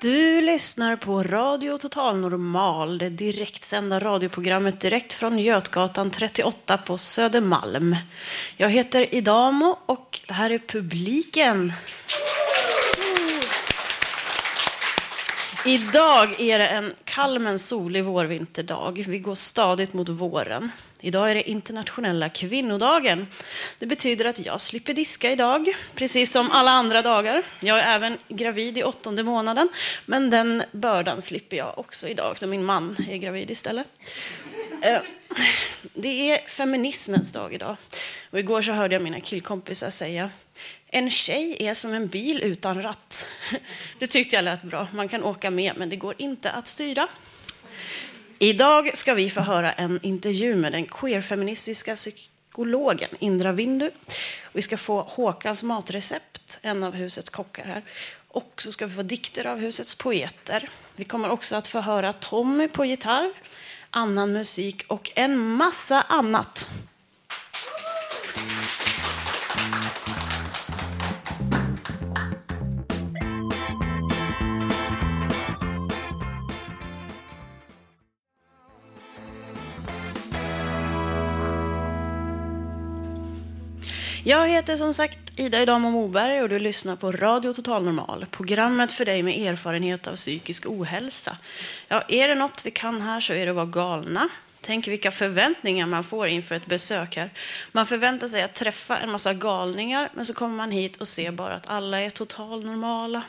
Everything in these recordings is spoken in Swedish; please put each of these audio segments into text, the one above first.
Du lyssnar på Radio Total Normal, det direktsända radioprogrammet direkt från Götgatan 38 på Södermalm. Jag heter Idamo och det här är publiken. Idag är det en kall men solig vårvinterdag. Vi går stadigt mot våren. Idag är det internationella kvinnodagen. Det betyder att jag slipper diska idag, precis som alla andra dagar. Jag är även gravid i åttonde månaden, men den bördan slipper jag också idag, då min man är gravid istället. Eh, det är feminismens dag idag. Och igår så hörde jag mina killkompisar säga en tjej är som en bil utan ratt. Det tyckte jag lät bra. Man kan åka med, men det går inte att styra. Idag ska vi få höra en intervju med den queerfeministiska psykologen Indra Windu. Vi ska få Håkans matrecept, en av husets kockar här. Och så ska vi få dikter av husets poeter. Vi kommer också att få höra Tommy på gitarr, annan musik och en massa annat. Jag heter som sagt Ida Idamo Moberg och du lyssnar på Radio Total Normal, programmet för dig med erfarenhet av psykisk ohälsa. Ja, är det något vi kan här så är det att vara galna. Tänk vilka förväntningar man får inför ett besök här. Man förväntar sig att träffa en massa galningar, men så kommer man hit och ser bara att alla är totalnormala. normala.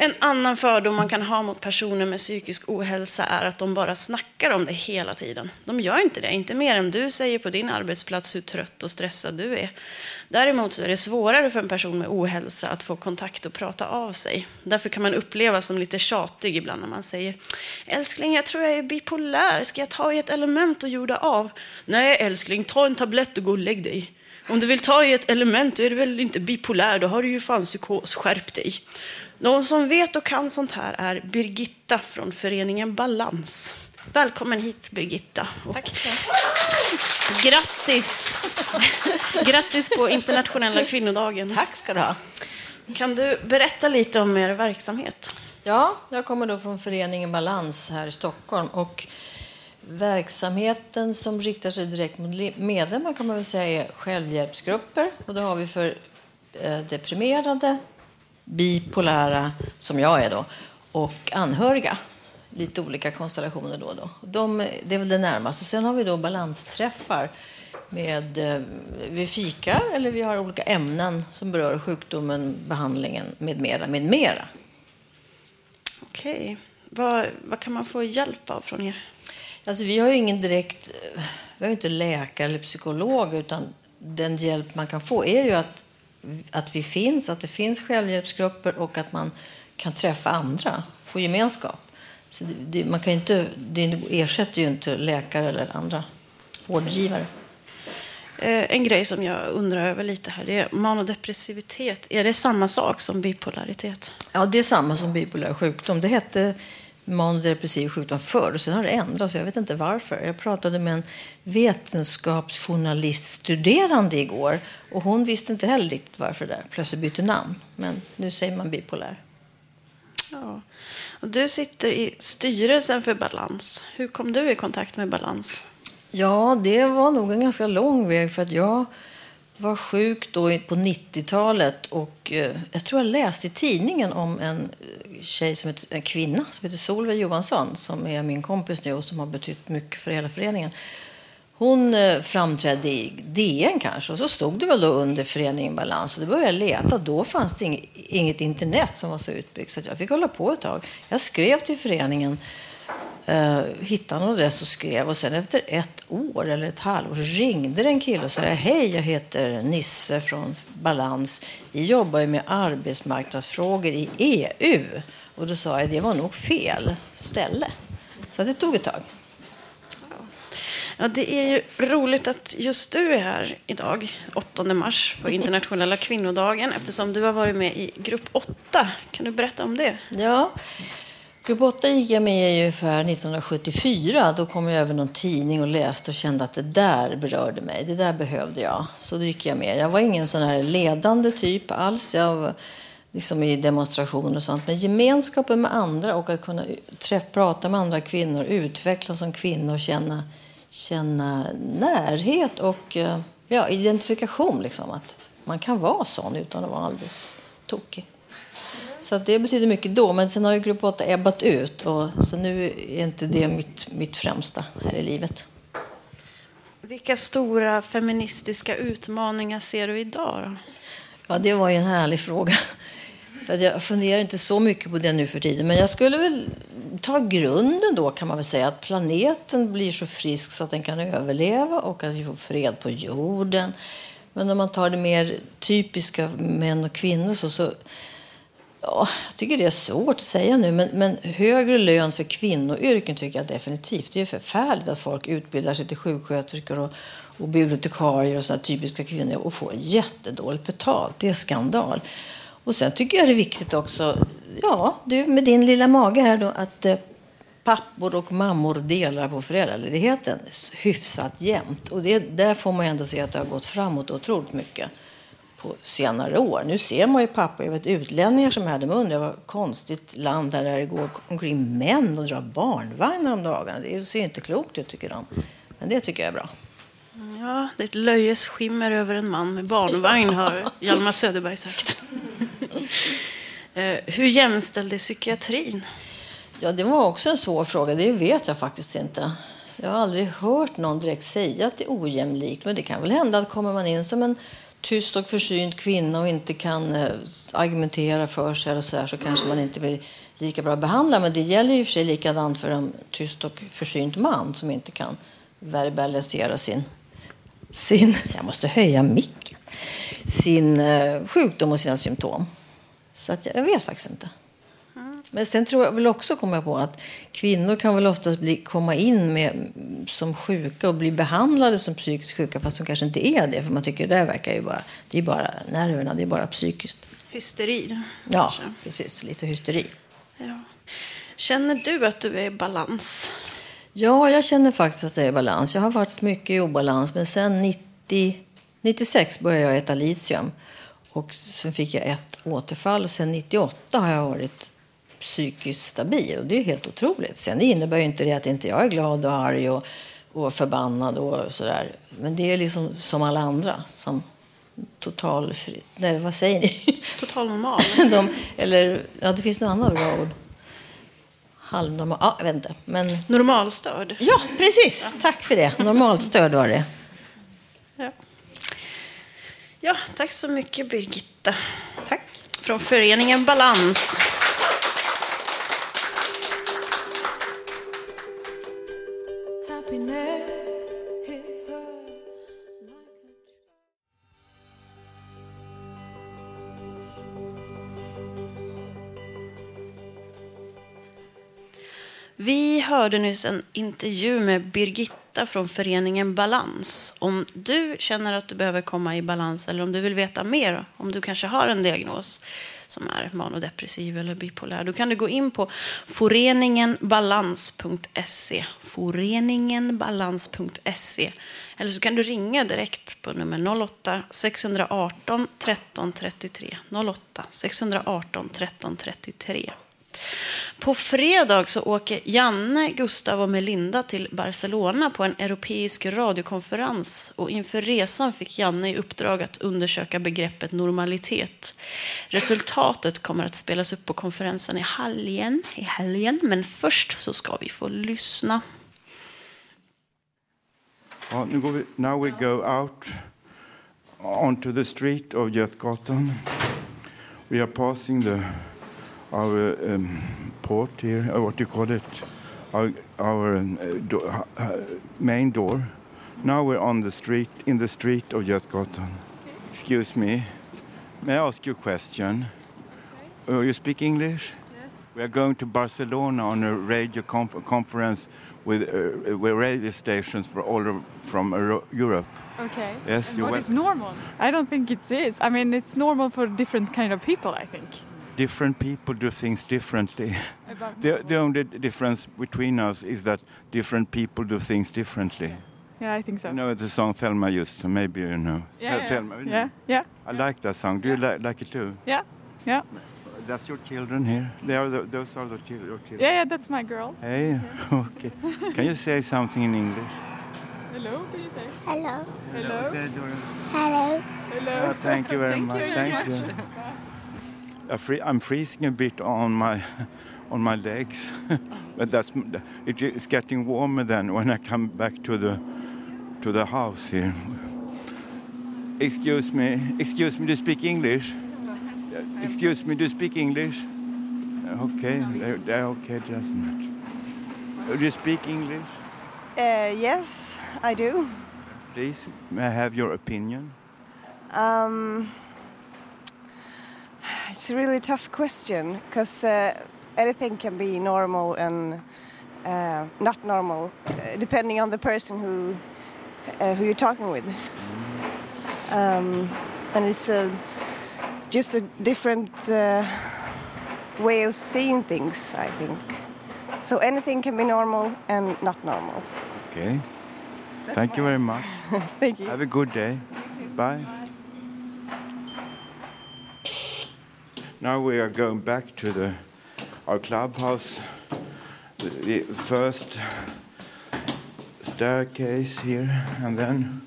En annan fördom man kan ha mot personer med psykisk ohälsa är att de bara snackar om det hela tiden. De gör inte det, inte mer än du säger på din arbetsplats hur trött och stressad du är. Däremot så är det svårare för en person med ohälsa att få kontakt och prata av sig. Därför kan man upplevas som lite tjatig ibland när man säger Älskling, jag tror jag är bipolär. Ska jag ta i ett element och jorda av? Nej, älskling, ta en tablett och gå och lägg dig. Om du vill ta i ett element, då är du väl inte bipolär, då har du ju fan psykos, skärp dig. Någon som vet och kan sånt här är Birgitta från föreningen Balans. Välkommen hit Birgitta. Tack. Grattis! Grattis på internationella kvinnodagen. Tack ska du ha. Kan du berätta lite om er verksamhet? Ja, jag kommer då från föreningen Balans här i Stockholm. Och verksamheten som riktar sig direkt mot le- medlemmar kan man väl säga är självhjälpsgrupper. Och det har vi för eh, deprimerade, bipolära, som jag är då, och anhöriga. Lite olika konstellationer då och då. De, det är väl det närmaste. Sen har vi då balansträffar med, eh, vi fikar eller vi har olika ämnen som berör sjukdomen, behandlingen med mera, med mera. Okej. Vad, vad kan man få hjälp av från er? Alltså, vi har ju ingen direkt, vi har ju inte läkare eller psykolog utan den hjälp man kan få är ju att, att vi finns, att det finns självhjälpsgrupper och att man kan träffa andra, få gemenskap. Så det, man kan inte, det ersätter ju inte läkare eller andra vårdgivare. Eh, En grej som jag undrar över lite här, är manodepressivitet. Är det samma sak som bipolaritet? Ja, det är samma som bipolär sjukdom. Det hette manodepressiv sjukdom förr, sen har det ändrats. Jag vet inte varför. Jag pratade med en vetenskapsjournaliststuderande igår och hon visste inte heller riktigt varför det plötsligt bytte namn. Men nu säger man bipolär. Ja. Och du sitter i styrelsen för Balans. Hur kom du i kontakt med Balans? Ja, det var nog en ganska lång väg för att jag var sjuk då på 90-talet och eh, jag tror jag läste i tidningen om en eh, tjej som heter, en kvinna som heter Solveig Johansson som är min kompis nu och som har betytt mycket för hela föreningen. Hon eh, framträdde i DN kanske och så stod det väl då under föreningen Balans och då började jag leta. Då fanns det inget, inget internet som var så utbyggt så jag fick hålla på ett tag. Jag skrev till föreningen Uh, hittade en adress och skrev. Och sen efter ett år eller ett halvår ringde en kille och sa hej, jag heter Nisse från Balans. Vi jobbar ju med arbetsmarknadsfrågor i EU. Och då sa jag det var nog fel ställe. Så det tog ett tag. Ja, det är ju roligt att just du är här idag, 8 mars, på internationella kvinnodagen, eftersom du har varit med i grupp 8. Kan du berätta om det? Ja, Grupp 8 gick jag med i ungefär 1974. Då kom jag över någon tidning och läste och kände att det där berörde mig. Det där behövde jag. Så då gick jag med. Jag var ingen sån här ledande typ alls. Jag var liksom i demonstrationer och sånt. Men gemenskapen med andra och att kunna träffa, prata med andra kvinnor, utvecklas som kvinna och känna, känna närhet och eh, ja, identifikation. Liksom. Att man kan vara sån utan att vara alldeles tokig. Så det betyder mycket då. Men sen har ju grupp 8 ebbat ut. Och, så nu är inte det mitt, mitt främsta här i livet. Vilka stora feministiska utmaningar ser du idag? Då? Ja, det var ju en härlig fråga. För jag funderar inte så mycket på det nu för tiden. Men jag skulle väl ta grunden då kan man väl säga. Att planeten blir så frisk så att den kan överleva och att vi får fred på jorden. Men om man tar det mer typiska män och kvinnor så, så Ja, jag tycker det är svårt att säga nu, men, men högre lön för kvinnoyrken tycker jag definitivt. Det är förfärligt att folk utbildar sig till sjuksköterskor och, och bibliotekarier och sådana typiska kvinnor och får jättedåligt betalt. Det är skandal. Och sen tycker jag det är viktigt också, ja, du med din lilla mage här då, att eh, pappor och mammor delar på föräldraledigheten hyfsat jämnt. Och det, där får man ändå se att det har gått framåt otroligt mycket på senare år. Nu ser man ju pappa, jag vet utlänningar som hade. Det var ett konstigt land där det går omkring män och drar barnvagnar om dagarna. Det ser inte klokt ut tycker de. Men det tycker jag är bra. Ja, det är ett löjes skimmer över en man med barnvagn har Hjalmar Söderberg sagt. Eh, hur jämställd är psykiatrin? Ja, det var också en svår fråga. Det vet jag faktiskt inte. Jag har aldrig hört någon direkt säga att det är ojämlikt. Men det kan väl hända att kommer man in som en tyst och försynt kvinna och inte kan eh, argumentera för sig eller så, där, så kanske man inte blir lika bra behandlad. Men det gäller ju för sig likadant för en tyst och försynt man som inte kan verbalisera sin, sin jag måste höja micken, sin eh, sjukdom och sina symptom. Så att jag, jag vet faktiskt inte. Men sen tror jag väl också komma på att kvinnor kan väl oftast bli, komma in med, som sjuka och bli behandlade som psykiskt sjuka fast de kanske inte är det. För man tycker det där verkar ju bara, det är bara nerverna, det är bara psykiskt. Hysteri. Ja, kanske. precis. Lite hysteri. Ja. Känner du att du är i balans? Ja, jag känner faktiskt att jag är i balans. Jag har varit mycket i obalans, men sen 90, 96 började jag äta litium. Och sen fick jag ett återfall och sen 98 har jag varit psykiskt stabil. Och det är helt otroligt. Sen innebär ju inte det att inte jag är glad och arg och, och förbannad och sådär. Men det är liksom som alla andra. Som total... Nej, vad säger ni? Total normal? De, eller, ja, det finns något annat bra ord. Halvnormal... Ja, jag vet inte. Men... Normalstörd? Ja, precis. Ja. Tack för det. Normalstörd var det. Ja. ja, tack så mycket Birgitta. Tack. Från föreningen Balans. Hörde nyss en intervju med Birgitta från föreningen Balans. Om du känner att du behöver komma i balans eller om du vill veta mer, om du kanske har en diagnos som är manodepressiv eller bipolär, då kan du gå in på foreningenbalans.se. Foreningenbalans.se. Eller så kan du ringa direkt på nummer 08-618 13 33. 08 618 13 33. På fredag så åker Janne, Gustav och Melinda till Barcelona på en europeisk radiokonferens och inför resan fick Janne i uppdrag att undersöka begreppet normalitet. Resultatet kommer att spelas upp på konferensen i helgen, i helgen men först så ska vi få lyssna. Ja, nu går vi, now we go out onto the street of Götgatan. We are passing the our um, port here, or what do you call it? Our, our um, uh, do, uh, main door. Now we're on the street, in the street of Götgatan. Excuse me, may I ask you a question? Uh, you speak English? Yes. We are going to Barcelona on a radio conf- conference with, uh, with radio stations for all of, from Euro- Europe. Okay. Yes, And you what went- is normal? I don't think it is. I mean, it's normal for different kind of people. I think. Different people do things differently. The, the only difference between us is that different people do things differently. yeah, I think so. You know the song Thelma used to, maybe you know. yeah, yeah, Thelma, yeah, yeah, I like that song. Do you li- like it too? yeah, yeah, That's your children here. They are the, those are the chil- your children. yeah, yeah. That's my girls. Hey, okay. Can you say something in English? Hello, can you say? Hello. Hello. Say, Dora. Hello. Hello. Oh, thank you very Thank much. you. Thank you. I'm freezing a bit on my on my legs, but that's it, it's getting warmer then when I come back to the to the house here. Excuse me, excuse me. Do you speak English? Excuse me. Do you speak English? Okay, okay, doesn't matter. Uh, Do you speak English? Uh, yes, I do. Please, may I have your opinion? Um, it's a really tough question because uh, anything can be normal and uh, not normal, uh, depending on the person who uh, who you're talking with. Um, and it's a, just a different uh, way of seeing things, I think. So anything can be normal and not normal. Okay. Thank you very much. Thank you. Have a good day. Bye. Now we are going back to the our clubhouse. The, the first staircase here, and then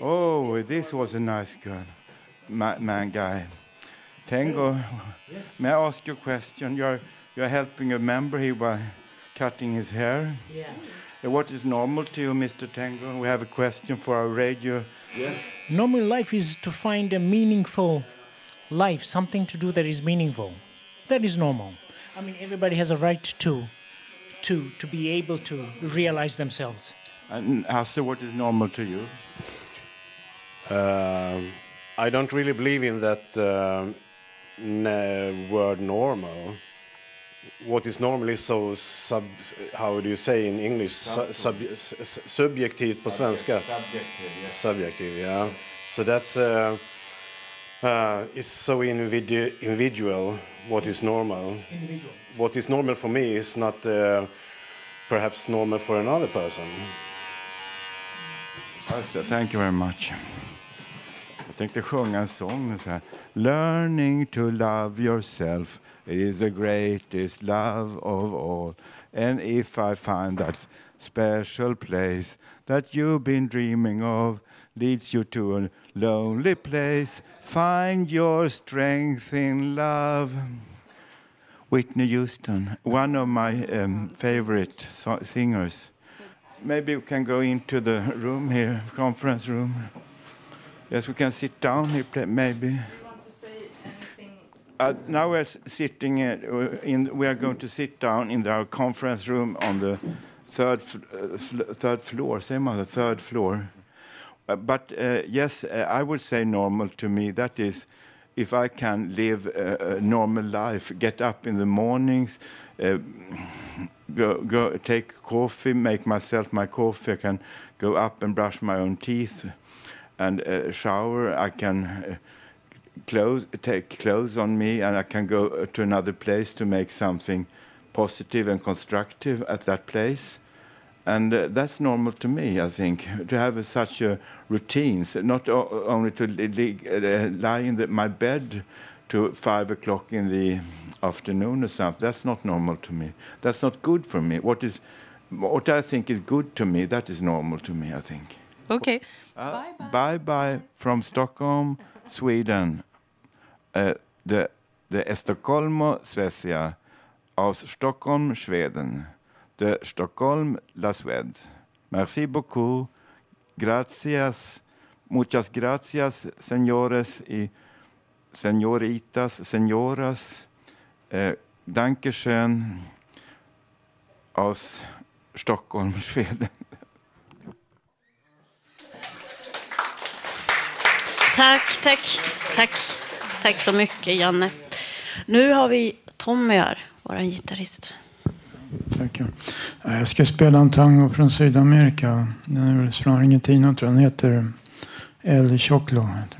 oh, this oh, was a nice girl, ma- man guy. Tango, may I ask you a question? You're you're helping a member here by cutting his hair. Yeah. What is normal to you, Mr. Tango? We have a question for our radio. Yes. Normal life is to find a meaningful life, something to do that is meaningful. That is normal. I mean, everybody has a right to, to, to be able to realize themselves. And Hasse, what is normal to you? Um, I don't really believe in that um, n- word normal. What is normal is so sub, how do you say in English? Su- sub, s- s- subjektivt på svenska. Subjective, yes. Subjective, yeah. So that's uh, uh, it's so individu- individual. What is normal? Individual. What is normal for me is not uh, perhaps normal for another person. Thank you very much. Jag tänkte sjunga en sång så här. Learning to love yourself is the greatest love of all. And if I find that special place that you've been dreaming of leads you to a lonely place, find your strength in love. Whitney Houston, one of my um, favorite so- singers. Maybe we can go into the room here, conference room. Yes, we can sit down here, maybe. Uh, now we're sitting uh, in. We are going to sit down in our conference room on the third uh, third floor. Same on the third floor. Uh, but uh, yes, uh, I would say normal to me. That is, if I can live a, a normal life, get up in the mornings, uh, go go take coffee, make myself my coffee. I can go up and brush my own teeth, and uh, shower. I can. Uh, clothes take clothes on me and I can go to another place to make something positive and constructive at that place And uh, that's normal to me, I think, to have such a routines, not only to uh, lie in the, my bed to five o'clock in the afternoon or something. That's not normal to me. That's not good for me. What is, what I think is good to me, that is normal to me. I think. Okay. Uh, bye bye from Stockholm, Sweden. Uh, the the Estocolmo, Svezia. Aus Stockholm, Schweden. De Stockholm, la Suède. Merci beaucoup. Gracias. Muchas gracias, señores y señoritas, señoras. Eh, Dankeschön. Aus Stockholm, Schweden. Tack, tack, tack. Tack så mycket, Janne. Nu har vi Tommy här, vår gitarrist. Tackar. Eh, jag ska spela en tango från Sydamerika. Den är väl från Argentina tror jag. Den heter El Choclo. Ja,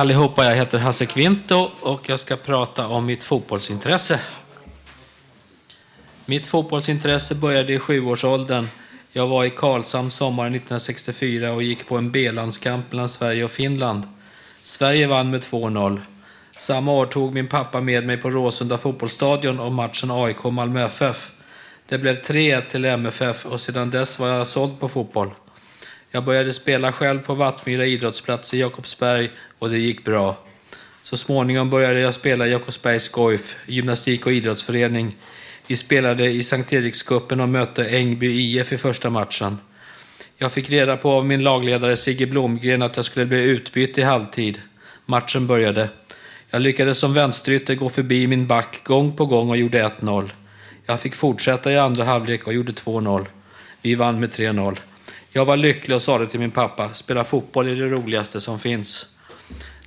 allihopa, jag heter Hasse Kvinto och jag ska prata om mitt fotbollsintresse. Mitt fotbollsintresse började i sjuårsåldern Jag var i Karlshamn sommaren 1964 och gick på en B-landskamp mellan Sverige och Finland. Sverige vann med 2-0. Samma år tog min pappa med mig på Råsunda fotbollsstadion och matchen AIK-Malmö FF. Det blev 3-1 till MFF och sedan dess var jag såld på fotboll. Jag började spela själv på Vattmyra idrottsplats i Jakobsberg och det gick bra. Så småningom började jag spela i Jakobsbergs Goif, gymnastik och idrottsförening. Vi spelade i Sankt Erikscupen och mötte Ängby IF i första matchen. Jag fick reda på av min lagledare Sigge Blomgren att jag skulle bli utbytt i halvtid. Matchen började. Jag lyckades som vänsterytter gå förbi min back gång på gång och gjorde 1-0. Jag fick fortsätta i andra halvlek och gjorde 2-0. Vi vann med 3-0. Jag var lycklig och sa det till min pappa. Spela fotboll är det roligaste som finns.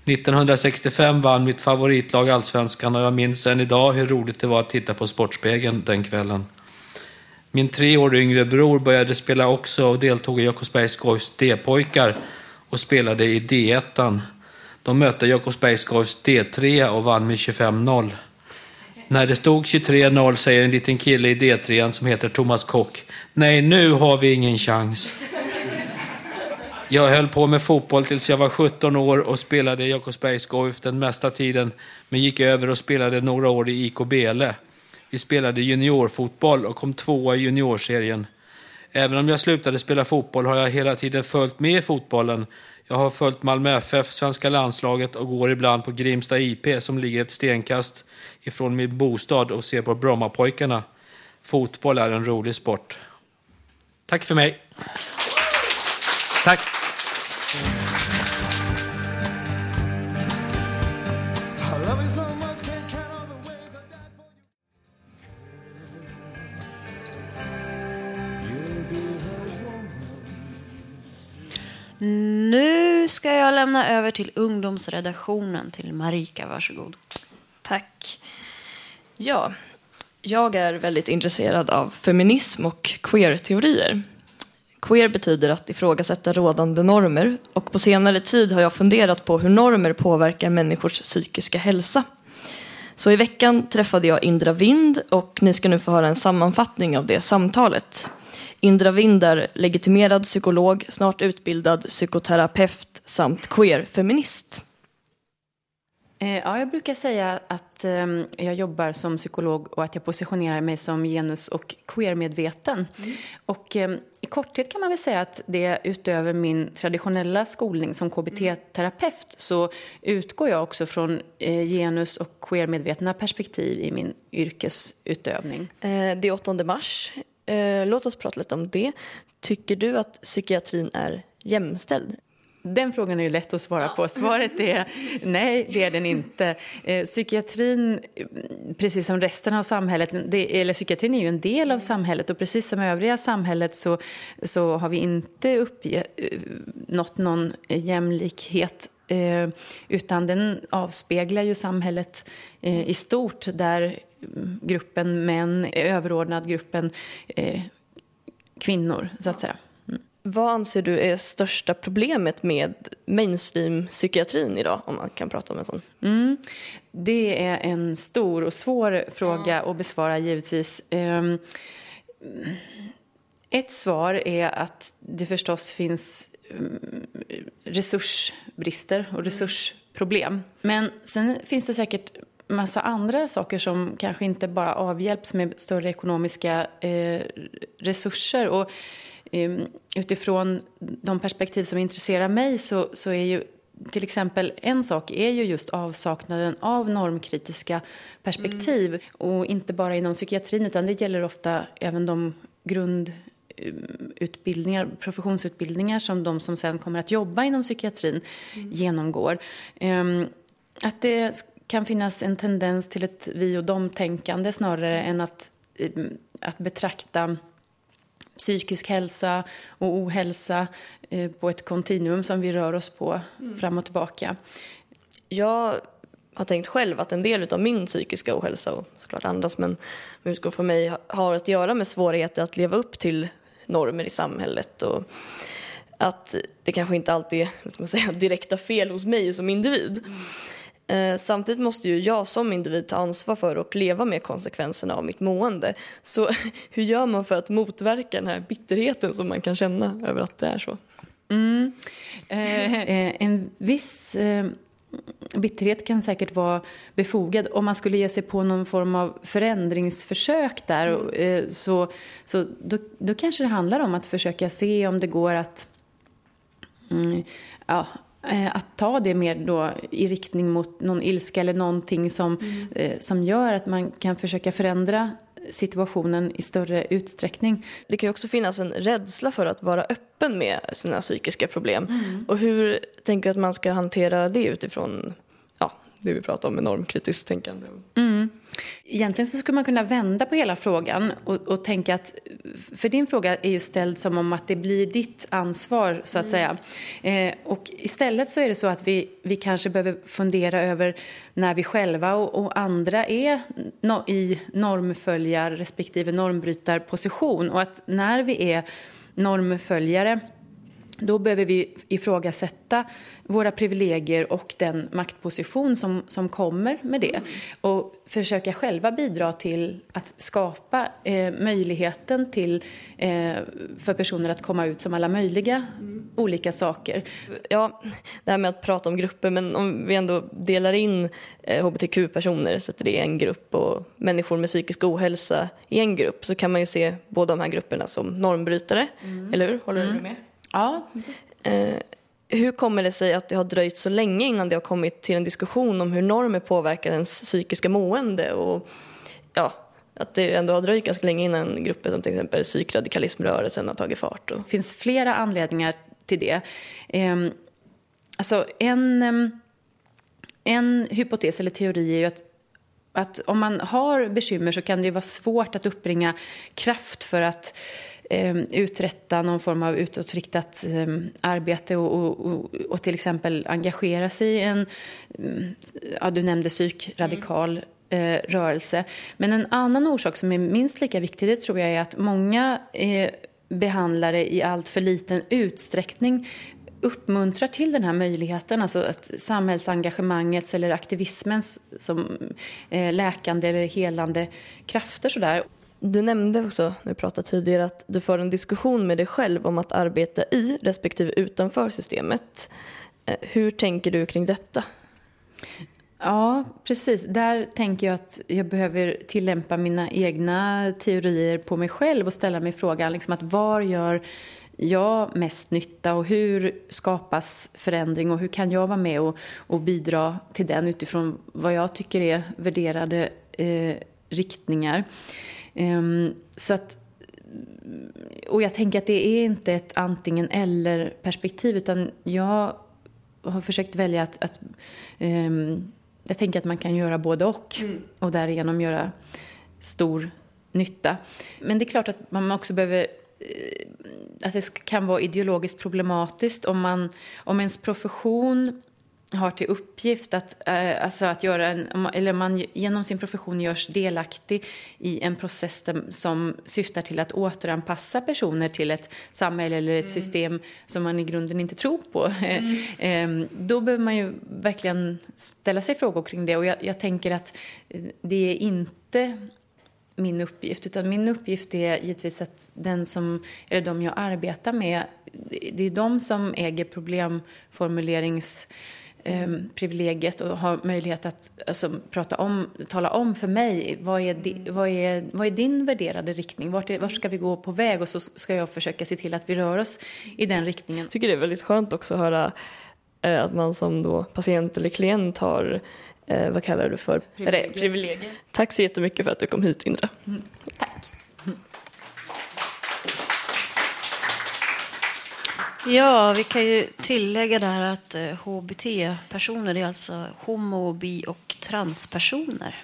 1965 vann mitt favoritlag allsvenskan och jag minns än idag hur roligt det var att titta på Sportspegeln den kvällen. Min tre år yngre bror började spela också och deltog i Jakobsbergs Goifs D-pojkar och spelade i D1. De mötte Jakobsbergs Goifs D3 och vann med 25-0. När det stod 23-0 säger en liten kille i D3 som heter Thomas Kock. Nej, nu har vi ingen chans. Jag höll på med fotboll tills jag var 17 år och spelade i Jakobsbergs Goif den mesta tiden, men gick över och spelade några år i IK Bele. Vi spelade juniorfotboll och kom tvåa i juniorserien. Även om jag slutade spela fotboll har jag hela tiden följt med i fotbollen. Jag har följt Malmö FF, svenska landslaget och går ibland på Grimsta IP som ligger ett stenkast ifrån min bostad och ser på Brommapojkarna. Fotboll är en rolig sport. Tack för mig. Tack. Ska jag lämna över till ungdomsredaktionen, till Marika. Varsågod. Tack. Ja, jag är väldigt intresserad av feminism och queer-teorier. Queer betyder att ifrågasätta rådande normer och på senare tid har jag funderat på hur normer påverkar människors psykiska hälsa. Så i veckan träffade jag Indra Vind och ni ska nu få höra en sammanfattning av det samtalet. Indra Vind är legitimerad psykolog, snart utbildad psykoterapeut samt queer-feminist. Eh, Ja, jag brukar säga att eh, jag jobbar som psykolog och att jag positionerar mig som genus och queer-medveten. Och eh, i korthet kan man väl säga att det utöver min traditionella skolning som KBT-terapeut så utgår jag också från genus och queer-medvetna perspektiv i min yrkesutövning. Det är 8 mars. Eh, Låt oss prata lite om det. Tycker du att psykiatrin är jämställd? Den frågan är ju lätt att svara på. Svaret är nej, det är den inte. Eh, psykiatrin, precis som resten av samhället, det, eller psykiatrin är ju en del av samhället och precis som övriga samhället så, så har vi inte uppnått eh, någon jämlikhet eh, utan den avspeglar ju samhället eh, i stort där mm, gruppen män är överordnad gruppen eh, kvinnor, så att säga. Vad anser du är största problemet med mainstream-psykiatrin idag, om man kan prata om en sån? Mm. Det är en stor och svår fråga att besvara givetvis. Ehm, Ett svar är att det förstås finns mm, resursbrister och resursproblem. Men sen finns det säkert massa andra saker som kanske inte bara avhjälps med större ekonomiska eh, resurser. Och, eh, utifrån de perspektiv som intresserar mig så, så är ju till exempel en sak är ju just avsaknaden av normkritiska perspektiv. Och inte bara inom psykiatrin utan det gäller ofta även de grundutbildningar, professionsutbildningar som de som sen kommer att jobba inom psykiatrin genomgår. Ehm, Att det kan finnas en tendens till ett vi och dom-tänkande snarare än att, eh, att betrakta psykisk hälsa och ohälsa eh, på ett kontinuum som vi rör oss på Mm. fram och tillbaka. Jag har tänkt själv att en del av min psykiska ohälsa och såklart andras men utgång från mig har att göra med svårigheter att leva upp till normer i samhället och att det kanske inte alltid är man säga, direkta fel hos mig som individ. Eh, samtidigt måste ju jag som individ ta ansvar för och leva med konsekvenserna av mitt mående. Så hur gör man för att motverka den här bitterheten som man kan känna över att det är så? Mm. Eh, eh en viss eh, bitterhet kan säkert vara befogad om man skulle ge sig på någon form av förändringsförsök där. Och, eh, så så då, då kanske det handlar om att försöka se om det går att mm, ja, eh, att ta det mer då i riktning mot någon ilska eller någonting som, eh, som gör att man kan försöka förändra situationen i större utsträckning. Det kan ju också finnas en rädsla för att vara öppen med sina psykiska problem. Mm. Och hur tänker du att man ska hantera det utifrån det vi pratar om med normkritiskt tänkande? Mm. Egentligen så skulle man kunna vända på hela frågan och, och tänka att, för din fråga är ju ställd som om att det blir ditt ansvar så att säga. Eh, och istället så är det så att vi, vi kanske behöver fundera över när vi själva och, och andra är no, i normföljar respektive normbrytarposition och att när vi är normföljare då behöver vi ifrågasätta våra privilegier och den maktposition som, som kommer med det. Och försöka själva bidra till att skapa eh, möjligheten till, eh, för personer att komma ut som alla möjliga olika saker. Ja, det här med att prata om grupper, men om vi ändå delar in eh, hbtq-personer, så att det är en grupp och människor med psykisk ohälsa i en grupp, så kan man ju se båda de här grupperna som normbrytare, eller hur? Håller Mm. du med? Ja. Eh, hur kommer det sig att det har dröjt så länge innan det har kommit till en diskussion om hur normer påverkar ens psykiska mående och ja, att det ändå har dröjt ganska länge innan grupper som till exempel psykradikalismrörelsen har tagit fart? Och... Det finns flera anledningar till det. Eh, alltså en, ehm, en hypotes eller teori är ju att att om man har bekymmer så kan det ju vara svårt att uppbringa kraft för att eh, uträtta någon form av utåtriktat eh, arbete och, och, och, och till exempel engagera sig i en, mm, ja du nämnde psykradikal eh, rörelse. Men en annan orsak som är minst lika viktig det tror jag är att många eh, behandlare i allt för liten utsträckning uppmuntrar till den här möjligheten, alltså att samhällsengagemangets eller aktivismens som eh, läkande eller helande krafter sådär. Du nämnde också när vi pratade tidigare att du för en diskussion med dig själv om att arbeta i respektive utanför systemet. Eh, hur tänker du kring detta? Ja, precis. Där tänker jag att jag behöver tillämpa mina egna teorier på mig själv och ställa mig frågan liksom att var gör jag mest nytta och hur skapas förändring och hur kan jag vara med och, och bidra till den utifrån vad jag tycker är värderade eh, riktningar. Ehm, så att, och jag tänker att det är inte ett antingen eller perspektiv utan jag har försökt välja att, att ehm, jag tänker att man kan göra både och och därigenom göra stor nytta. Men det är klart att man också behöver eh, att det kan vara ideologiskt problematiskt om, man, om ens profession har till uppgift att, eh, alltså att göra en, eller man genom sin profession görs delaktig i en process som syftar till att återanpassa personer till ett samhälle eller ett system som man i grunden inte tror på. Eh, Då behöver man ju verkligen ställa sig frågor kring det och jag, jag tänker att eh, det är inte min uppgift. Utan min uppgift är givetvis att den som, eller de jag arbetar med, det är de som äger problemformulerings eh, privilegiet och har möjlighet att alltså, prata om, tala om för mig vad är, di, vad är, vad är din värderade riktning? Vart, är, vart ska vi gå på väg? Och så ska jag försöka se till att vi rör oss i den riktningen. Jag tycker det är väldigt skönt också att höra eh, att man som då patient eller klient har, eh, vad kallar du för? Privilegiet. Privilegiet. Tack så jättemycket för att du kom hit Indra. Tack. Ja, vi kan ju tillägga där att eh, HBT-personer är alltså homo, bi och transpersoner.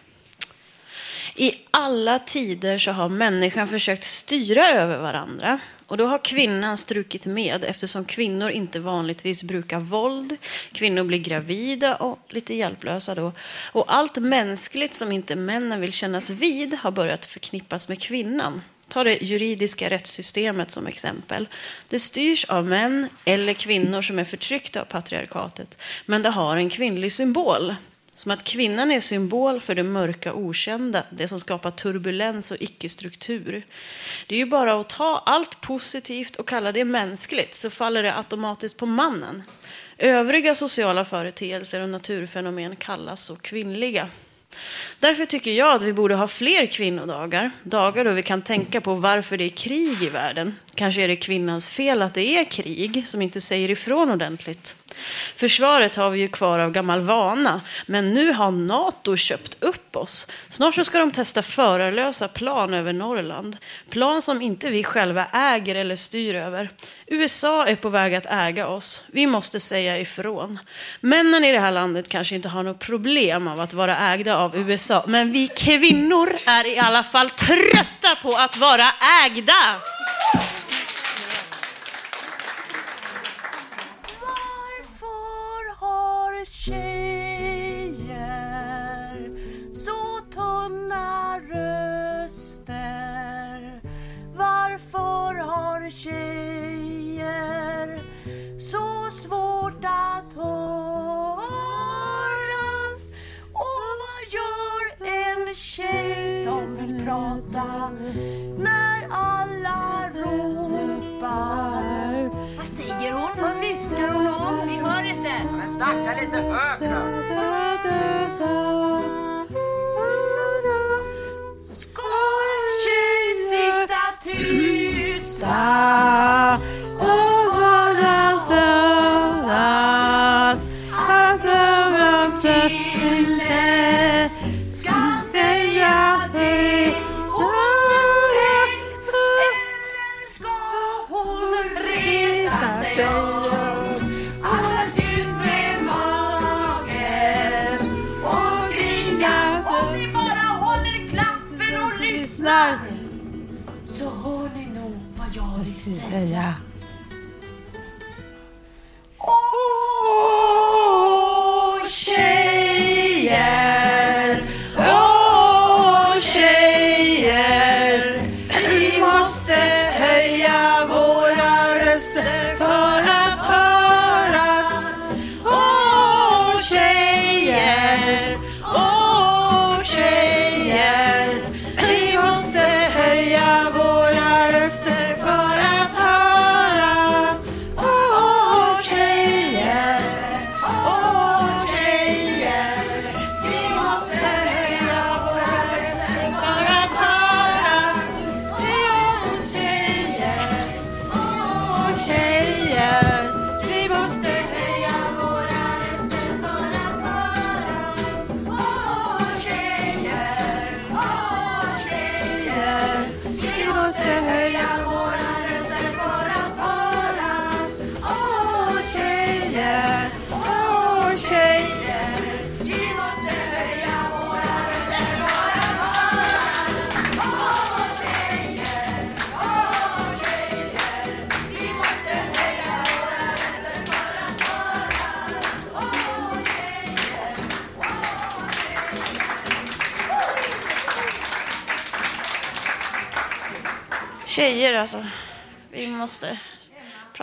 I alla tider så har människan försökt styra över varandra. Och då har kvinnan strukit med eftersom kvinnor inte vanligtvis brukar våld. Kvinnor blir gravida och lite hjälplösa då. Och allt mänskligt som inte männen vill kännas vid har börjat förknippas med kvinnan. Ta det juridiska rättssystemet som exempel. Det styrs av män eller kvinnor som är förtryckta av patriarkatet. Men det har en kvinnlig symbol Som att kvinnan är symbol för det mörka okända, det som skapar turbulens och icke-struktur. Det är ju bara att ta allt positivt och kalla det mänskligt, så faller det automatiskt på mannen. Övriga sociala företeelser och naturfenomen kallas så kvinnliga. Därför tycker jag att vi borde ha fler kvinnodagar. Dagar då vi kan tänka på varför det är krig i världen. Kanske är det kvinnans fel att det är krig, som inte säger ifrån ordentligt. Försvaret har vi ju kvar av gammal vana, men nu har NATO köpt upp oss. Snart så ska de testa förarlösa plan över Norrland. Plan som inte vi själva äger eller styr över. USA är på väg att äga oss. Vi måste säga ifrån. Männen i det här landet kanske inte har något problem av att vara ägda av USA, men vi kvinnor är i alla fall trötta på att vara ägda. Tjejer så svårt att höras? Och vad gör en tjej som vill prata när alla ropar? Vad säger hon? Vad viskar hon om? Vi hör inte. Men snacka lite högre. Ska en tjej sitta tysta och höras att en ska säga det Eller ska hon resa sig. Vill säga.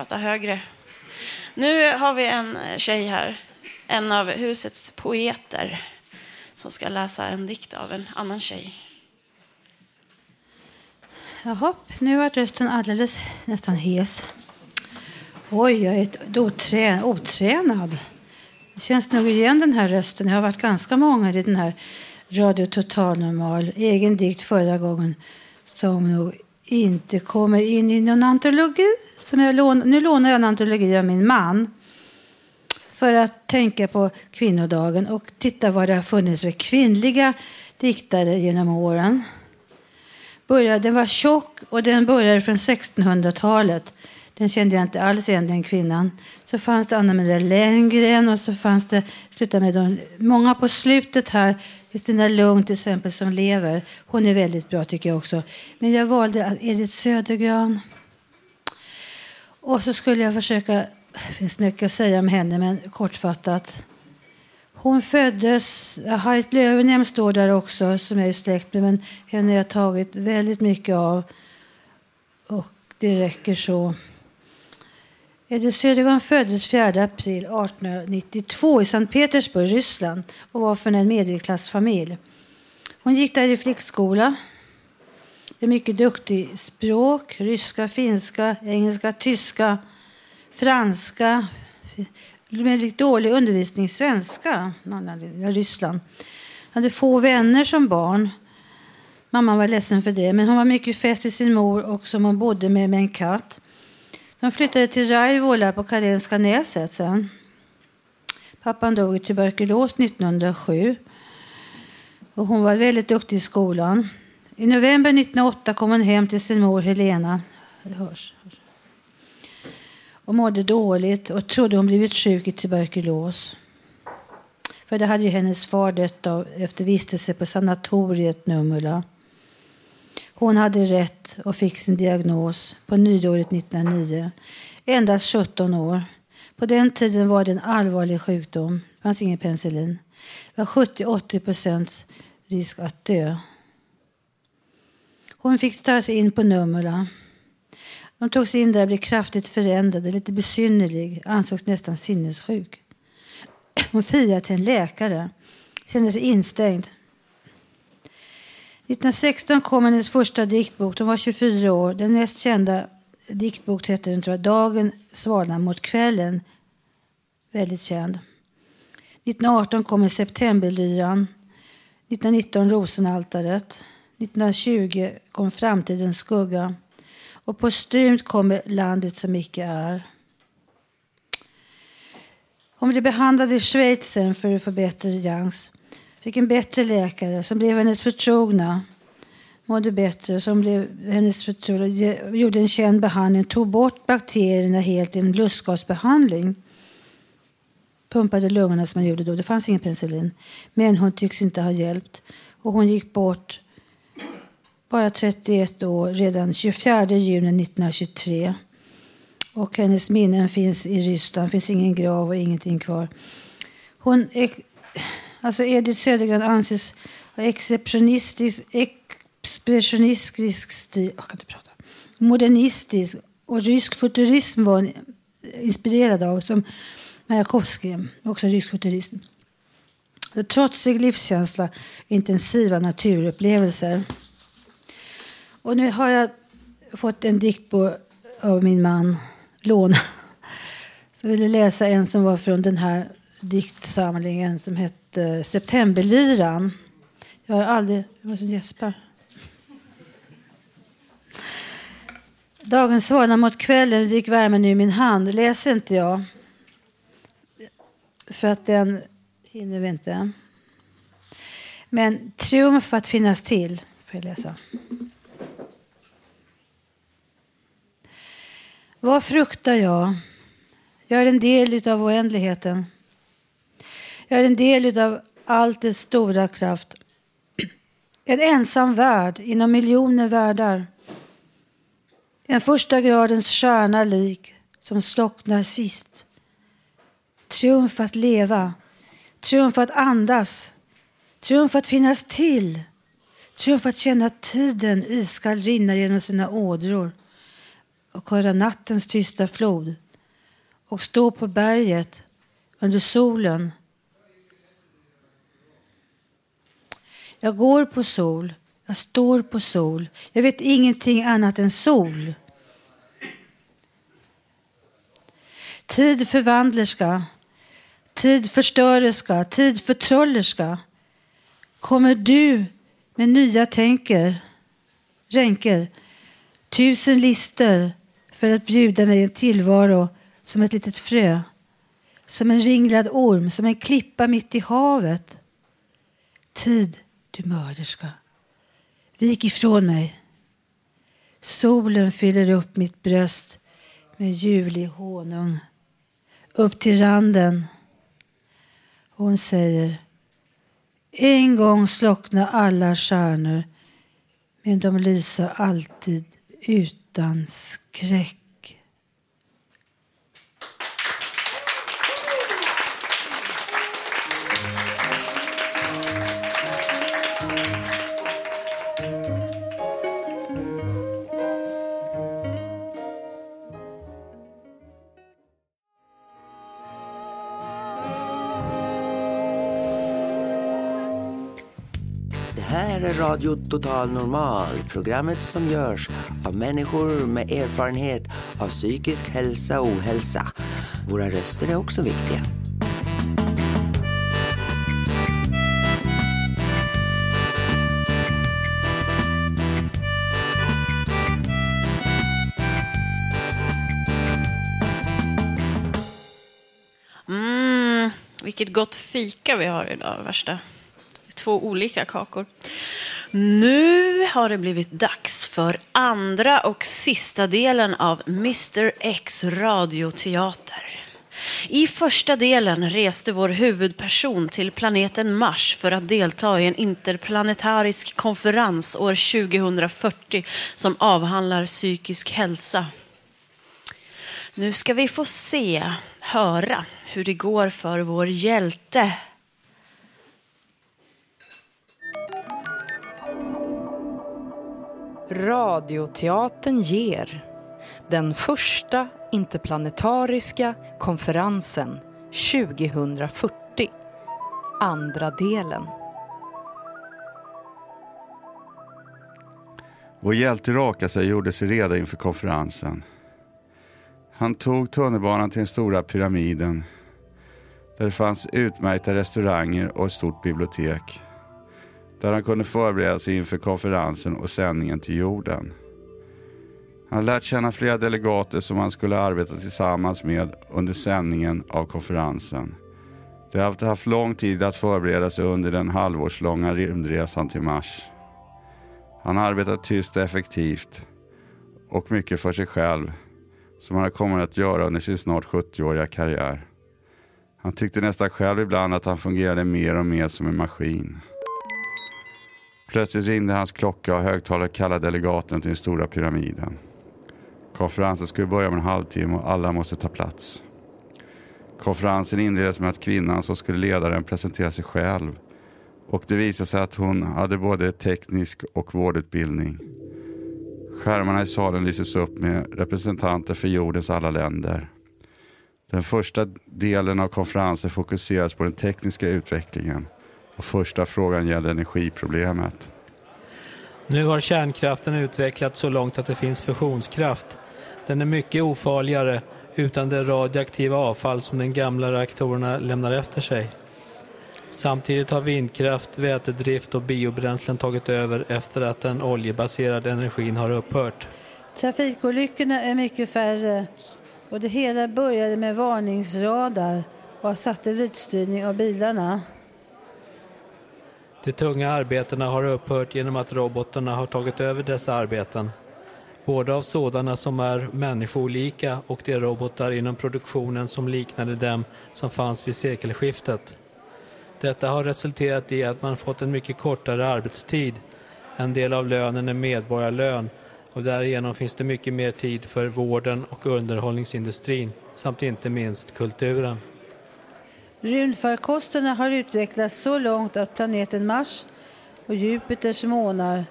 Prata högre. Nu har vi en tjej här. En av husets poeter. Som ska läsa en dikt av en annan tjej. Jaha, nu var rösten alldeles nästan hes. Oj, jag är oträ, otränad. Det känns nog igen den här rösten. Jag har varit ganska många i den här Radio Total Normal. Egen dikt förra gången som nog inte kommer in i någon antologi. Som jag lån, nu lånar jag en antologi av min man för att tänka på kvinnodagen och titta vad det har funnits för kvinnliga diktare genom åren. Började, den var tjock och den började från 1600-talet. Den kände jag inte alls igen, den kvinnan. Så fanns det Anna Maria Lenngren och så fanns det, sluta med de, många på slutet här. Kristina Lugn till exempel som lever. Hon är väldigt bra tycker jag också. Men jag valde Edith Södergran. Och så skulle jag försöka, det finns mycket att säga om henne men kortfattat. Hon föddes, Harriet Löwenhjelm står där också som jag är släkt med men henne har jag tagit väldigt mycket av. Och det räcker så. Edith Södergran föddes 4 april 1892 i Sankt Petersburg, Ryssland och var från en medelklassfamilj. Hon gick där i flickskola. Blev mycket duktig i språk, ryska, finska, engelska, tyska, franska. Med lite dålig undervisning i svenska i Ryssland. Hade få vänner som barn. Mamman var ledsen för det, men hon var mycket fäst vid sin mor och som hon bodde med med en katt. De flyttade till Raivola på Karenska näset sen. Pappan dog i tuberkulos 1907. Och hon var väldigt duktig i skolan. I november 1908 kom hon hem till sin mor Helena. Det hörs. Och mådde dåligt och trodde hon blivit sjuk i tuberkulos. För det hade ju hennes far dött av efter vistelse på sanatoriet Numula. Hon hade rätt och fick sin diagnos på nyåret 1909. Endast 17 år. På den tiden var det en allvarlig sjukdom. Det fanns ingen penicillin. Det var 70-80 procents risk att dö. Hon fick ta sig in på Numula. De tog sig in där och blev kraftigt förändrade, lite besynnerlig, ansågs nästan sinnessjuk. Hon friade till en läkare, kände sig instängd. 1916 kom hennes första diktbok. Hon var 24 år. Den mest kända diktbok hette den, tror jag, Dagen svalnar mot kvällen. Väldigt känd. 1918 kom Septemberlyran. 1919 Rosenaltaret. 1920 kom Framtidens skugga. Och postumt kommer Landet som icke är. Hon blev behandlad i Schweiz sen för att få bättre chans. Fick en bättre läkare som blev hennes förtrogna. Mådde bättre, som blev hennes förtrogna. Gjorde en känd behandling, tog bort bakterierna helt genom lustgasbehandling. Pumpade lungorna som man gjorde då. Det fanns ingen penicillin. Men hon tycks inte ha hjälpt. Och hon gick bort bara 31 år, redan 24 juni 1923. Och hennes minnen finns i Ryssland. Det finns ingen grav och ingenting kvar. Hon Alltså Edith Södergran anses ha exceptionistisk, expressionistisk stil, jag kan inte prata, modernistisk och rysk futurism var hon inspirerad av, som Majakovskij, också rysk futurism. Trotsig livskänsla, intensiva naturupplevelser. Och nu har jag fått en dikt på, av min man, låna. Så jag ville läsa en som var från den här diktsamlingen som hette Eh, septemberlyran. Jag har aldrig... Jag måste gäspa. Dagen svalnar mot kvällen, gick värmen ur min hand. Läser inte jag. För att den hinner vi inte. Men triumf att finnas till, får jag läsa. Vad fruktar jag? Jag är en del av oändligheten. Jag är en del av allt dess stora kraft. En ensam värld inom miljoner världar. En första gradens stjärna lik som slocknar sist. Triumf att leva, triumf att andas, triumf att finnas till. Triumf att känna tiden iskall rinna genom sina ådror och höra nattens tysta flod och stå på berget under solen Jag går på sol. Jag står på sol. Jag vet ingenting annat än sol. Tid förvandlerska, tid förstörerska, tid förtrollerska. Kommer du med nya tänker, ränker, tusen lister för att bjuda mig en tillvaro som ett litet frö, som en ringlad orm, som en klippa mitt i havet. Tid du mörderska. Vik ifrån mig. Solen fyller upp mitt bröst med ljuvlig honung. Upp till randen. Hon säger En gång slocknar alla stjärnor men de lyser alltid utan skräck. Radio Total Normal, programmet som görs av människor med erfarenhet av psykisk hälsa och ohälsa. Våra röster är också viktiga. Mm, vilket gott fika vi har idag, värsta. Två olika kakor. Nu har det blivit dags för andra och sista delen av Mr X radioteater. I första delen reste vår huvudperson till planeten Mars för att delta i en interplanetarisk konferens år 2040 som avhandlar psykisk hälsa. Nu ska vi få se, höra hur det går för vår hjälte. Radioteatern ger den första interplanetariska konferensen 2040. Andra delen. Vår hjälte rakade sig gjorde sig redo inför konferensen. Han tog tunnelbanan till den stora pyramiden där det fanns utmärkta restauranger och ett stort bibliotek. Där han kunde förbereda sig inför konferensen och sändningen till jorden. Han hade lärt känna flera delegater som han skulle arbeta tillsammans med under sändningen av konferensen. De hade haft lång tid att förbereda sig under den halvårslånga rymdresan till Mars. Han arbetat tyst och effektivt och mycket för sig själv som han kommit att göra under sin snart 70-åriga karriär. Han tyckte nästan själv ibland att han fungerade mer och mer som en maskin. Plötsligt ringde hans klocka och högtalare kallade delegaten till den stora pyramiden. Konferensen skulle börja om en halvtimme och alla måste ta plats. Konferensen inleddes med att kvinnan som skulle leda den presenterade sig själv. Och det visade sig att hon hade både teknisk och vårdutbildning. Skärmarna i salen lyses upp med representanter för jordens alla länder. Den första delen av konferensen fokuseras på den tekniska utvecklingen och första frågan gäller energiproblemet. Nu har kärnkraften utvecklats så långt att det finns fusionskraft. Den är mycket ofarligare utan det radioaktiva avfall som de gamla reaktorerna lämnar efter sig. Samtidigt har vindkraft, vätedrift och biobränslen tagit över efter att den oljebaserade energin har upphört. Trafikolyckorna är mycket färre och det hela började med varningsradar och satellitstyrning av bilarna. De tunga arbetena har upphört genom att robotarna har tagit över dessa arbeten. Både av sådana som är människolika och de robotar inom produktionen som liknade dem som fanns vid sekelskiftet. Detta har resulterat i att man fått en mycket kortare arbetstid. En del av lönen är medborgarlön och därigenom finns det mycket mer tid för vården och underhållningsindustrin samt inte minst kulturen. Rymdfarkosterna har utvecklats så långt att planeten Mars och Jupiters månar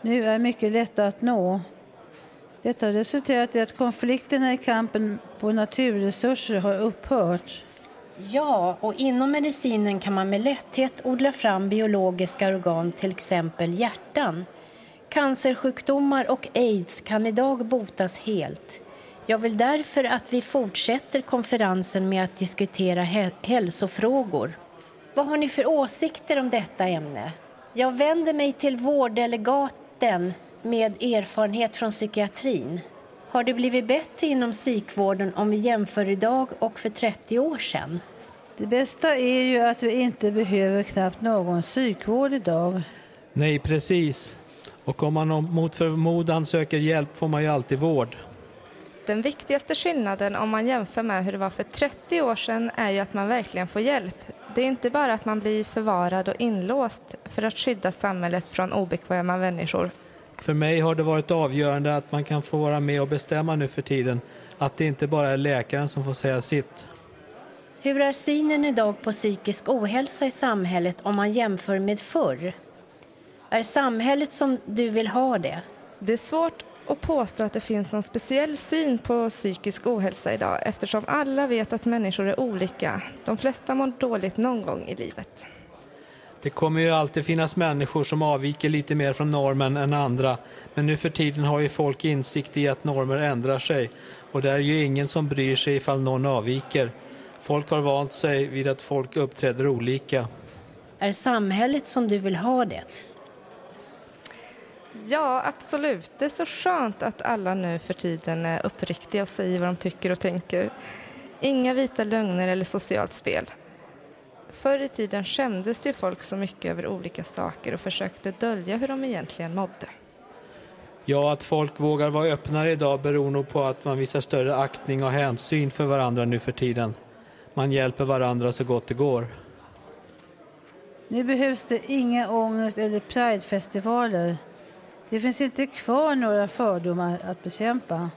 nu är mycket lätta att nå. Detta har resulterat i att konflikterna i kampen på naturresurser har upphört. Ja, och inom medicinen kan man med lätthet odla fram biologiska organ, till exempel hjärtan. Cancersjukdomar och aids kan idag botas helt. Jag vill därför att vi fortsätter konferensen med att diskutera hä- hälsofrågor. Vad har ni för åsikter om detta ämne? Jag vänder mig till vårddelegaten med erfarenhet från psykiatrin. Har det blivit bättre inom psykvården om vi jämför idag och för 30 år sedan? Det bästa är ju att vi inte behöver knappt någon psykvård idag. Nej, precis. Och om man mot förmodan söker hjälp får man ju alltid vård. Den viktigaste skillnaden om man jämför med hur det var för 30 år sedan är ju att man verkligen får hjälp. Det är inte bara att man blir förvarad och inlåst för att skydda samhället från obekväma människor. För mig har det varit avgörande att man kan få vara med och bestämma nu för tiden. Att det inte bara är läkaren som får säga sitt. Hur är synen idag på psykisk ohälsa i samhället om man jämför med förr? Är samhället som du vill ha det? Det är svårt att påstå att det finns någon speciell syn på psykisk ohälsa idag eftersom alla vet att människor är olika. De flesta mår dåligt någon gång i livet. Det kommer ju alltid finnas människor som avviker lite mer från normen än andra. Men nu för tiden har ju folk insikt i att normer ändrar sig. Och det är ju ingen som bryr sig ifall någon avviker. Folk har vant sig vid att folk uppträder olika. Är samhället som du vill ha det? Ja, absolut. Det är så skönt att alla nu för tiden är uppriktiga och säger vad de tycker och tänker. Inga vita lögner eller socialt spel. Förr i tiden skämdes ju folk så mycket över olika saker och försökte dölja hur de egentligen mådde. Ja, att folk vågar vara öppnare idag beror nog på att man visar större aktning och hänsyn för varandra nu för tiden. Man hjälper varandra så gott det går. Nu behövs det inga ångest eller pridefestivaler. Det finns inte kvar några fördomar att bekämpa.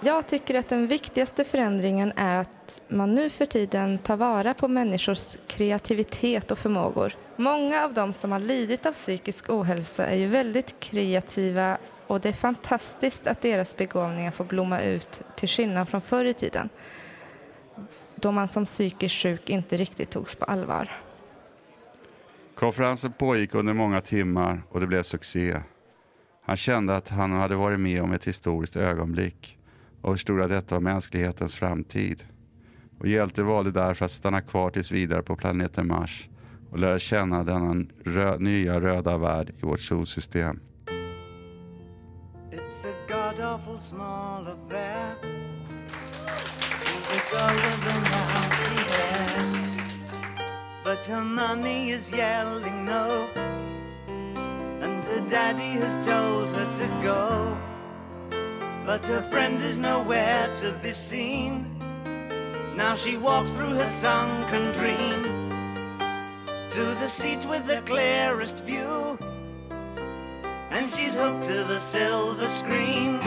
Jag tycker att den viktigaste förändringen är att man nu för tiden tar vara på människors kreativitet och förmågor. Många av dem som har lidit av psykisk ohälsa är ju väldigt kreativa och det är fantastiskt att deras begåvningar får blomma ut till skillnad från förr i tiden då man som psykiskt sjuk inte riktigt togs på allvar. Konferensen pågick under många timmar och det blev succé. Han kände att han hade varit med om ett historiskt ögonblick och förstod att detta var mänsklighetens framtid. Och Hjälte valde därför att stanna kvar tills vidare på planeten Mars och lära känna denna rö nya röda värld i vårt solsystem. It's a god awful small affair. The girl with the mousy hair. But her mommy is yelling no. Daddy has told her to go. But her friend is nowhere to be seen. Now she walks through her sunken dream to the seat with the clearest view. And she's hooked to the silver screen.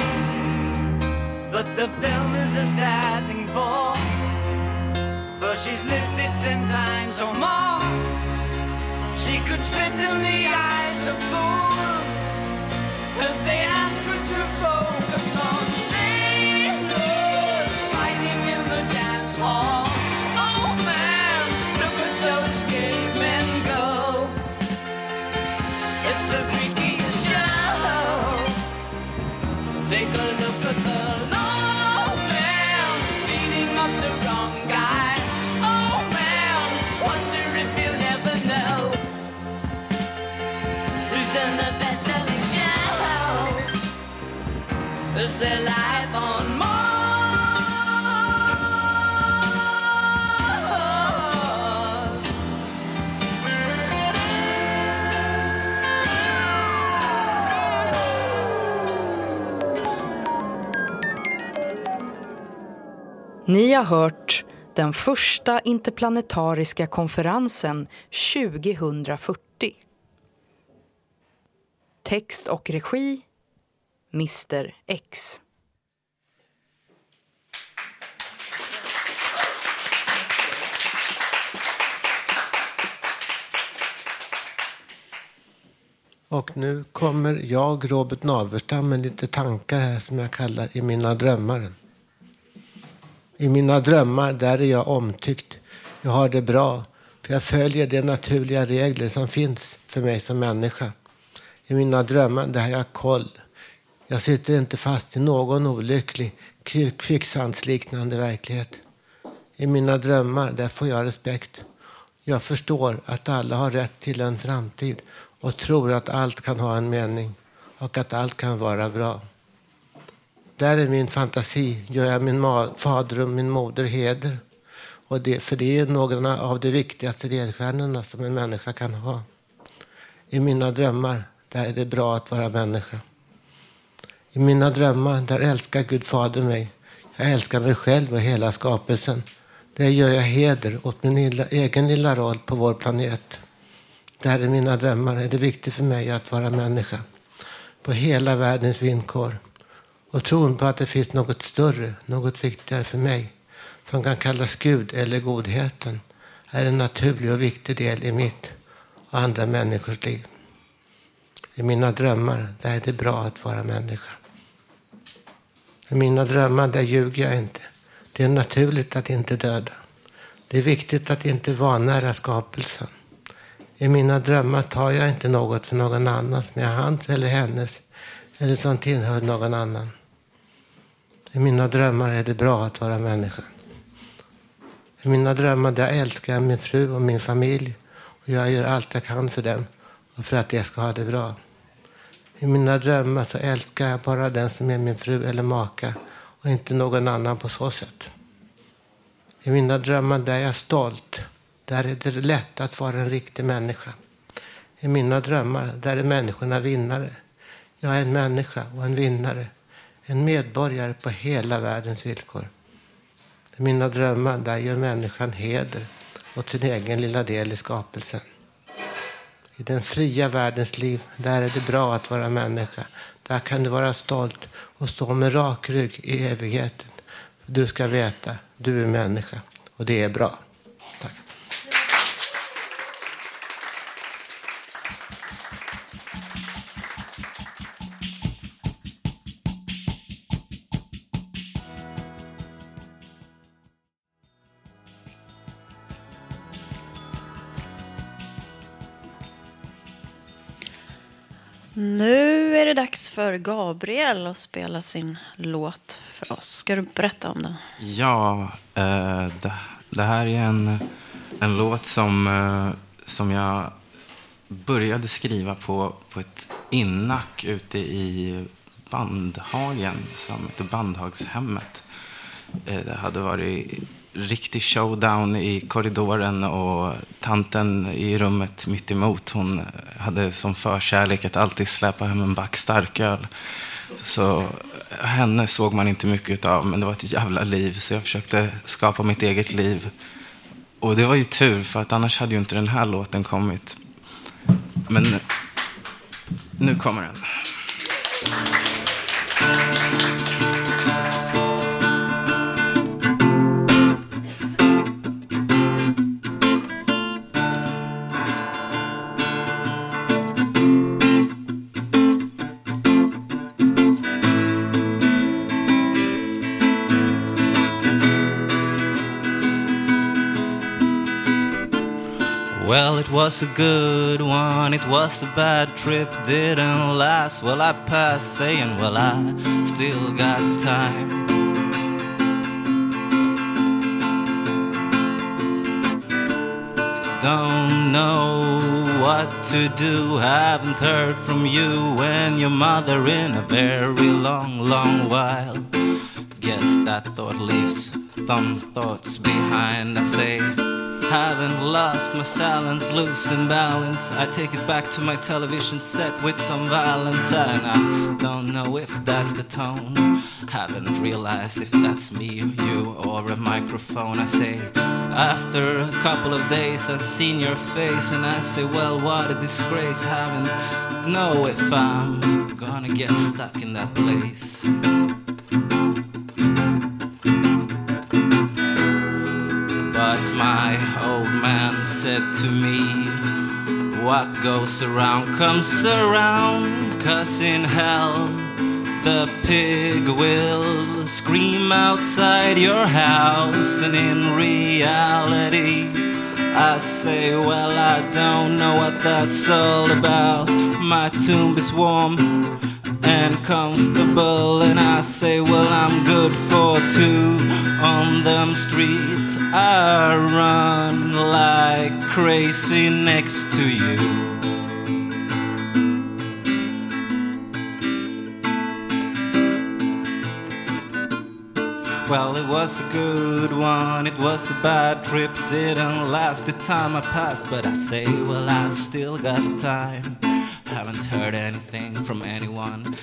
But the film is a sad thing for, for she's lived it ten times or more. She could spit in the eyes of fools 'Cause say, ask Is there life on Mars? Ni har hört den första interplanetariska konferensen 2040. Text och regi Mr X. Och nu kommer jag, Robert Naverstam, med lite tankar här som jag kallar i mina drömmar. I mina drömmar, där är jag omtyckt. Jag har det bra, för jag följer de naturliga regler som finns för mig som människa. I mina drömmar, där har jag koll. Jag sitter inte fast i någon olycklig kvicksandsliknande verklighet. I mina drömmar, där får jag respekt. Jag förstår att alla har rätt till en framtid och tror att allt kan ha en mening och att allt kan vara bra. Där är min fantasi, gör jag min fader och min moder heder. Och det, för det är några av de viktigaste ledstjärnorna som en människa kan ha. I mina drömmar, där är det bra att vara människa. I mina drömmar, där älskar Gud Fader mig. Jag älskar mig själv och hela skapelsen. Där gör jag heder åt min illa, egen lilla roll på vår planet. Där i mina drömmar är det viktigt för mig att vara människa. På hela världens villkor. Och tron på att det finns något större, något viktigare för mig. Som kan kallas Gud eller godheten. Är en naturlig och viktig del i mitt och andra människors liv. I mina drömmar, där är det bra att vara människa. I mina drömmar, där ljuger jag inte. Det är naturligt att inte döda. Det är viktigt att inte vanära skapelsen. I mina drömmar tar jag inte något för någon annan som är hans eller hennes eller som tillhör någon annan. I mina drömmar är det bra att vara människa. I mina drömmar där älskar jag min fru och min familj och jag gör allt jag kan för dem och för att de ska ha det bra. I mina drömmar så älskar jag bara den som är min fru eller maka och inte någon annan på så sätt. I mina drömmar där är jag stolt. Där är det lätt att vara en riktig människa. I mina drömmar där är människorna vinnare. Jag är en människa och en vinnare. En medborgare på hela världens villkor. I mina drömmar där gör människan heder åt sin egen lilla del i skapelsen. I den fria världens liv, där är det bra att vara människa. Där kan du vara stolt och stå med rak rygg i evigheten. Du ska veta, du är människa och det är bra. För Gabriel att spela sin låt för oss. Ska du berätta om den? Ja, eh, det, det här är en, en låt som, eh, som jag började skriva på, på ett innack ute i Bandhagen som heter Bandhagshemmet. Eh, det hade varit riktig showdown i korridoren och tanten i rummet mitt emot hon hade som förkärlek att alltid släpa hem en back starköl. Så henne såg man inte mycket av, men det var ett jävla liv så jag försökte skapa mitt eget liv. Och det var ju tur, för att annars hade ju inte den här låten kommit. Men nu kommer den. It was a good one, it was a bad trip, didn't last. Well, I passed saying, well, I still got time. Don't know what to do, haven't heard from you and your mother in a very long, long while. Guess that thought leaves some thoughts behind. I say, haven't lost my silence, losing balance. I take it back to my television set with some violence, and I don't know if that's the tone. Haven't realized if that's me or you or a microphone. I say, after a couple of days, I've seen your face, and I say, well, what a disgrace. Haven't know if I'm gonna get stuck in that place. Man said to me, What goes around comes around, cause in hell the pig will scream outside your house, and in reality, I say, Well, I don't know what that's all about. My tomb is warm and comfortable, and I say, Well, I'm good for two. On them streets, I run like crazy next to you. Well, it was a good one, it was a bad trip, didn't last the time I passed, but I say, well, I still got time. Haven't heard anything from anyone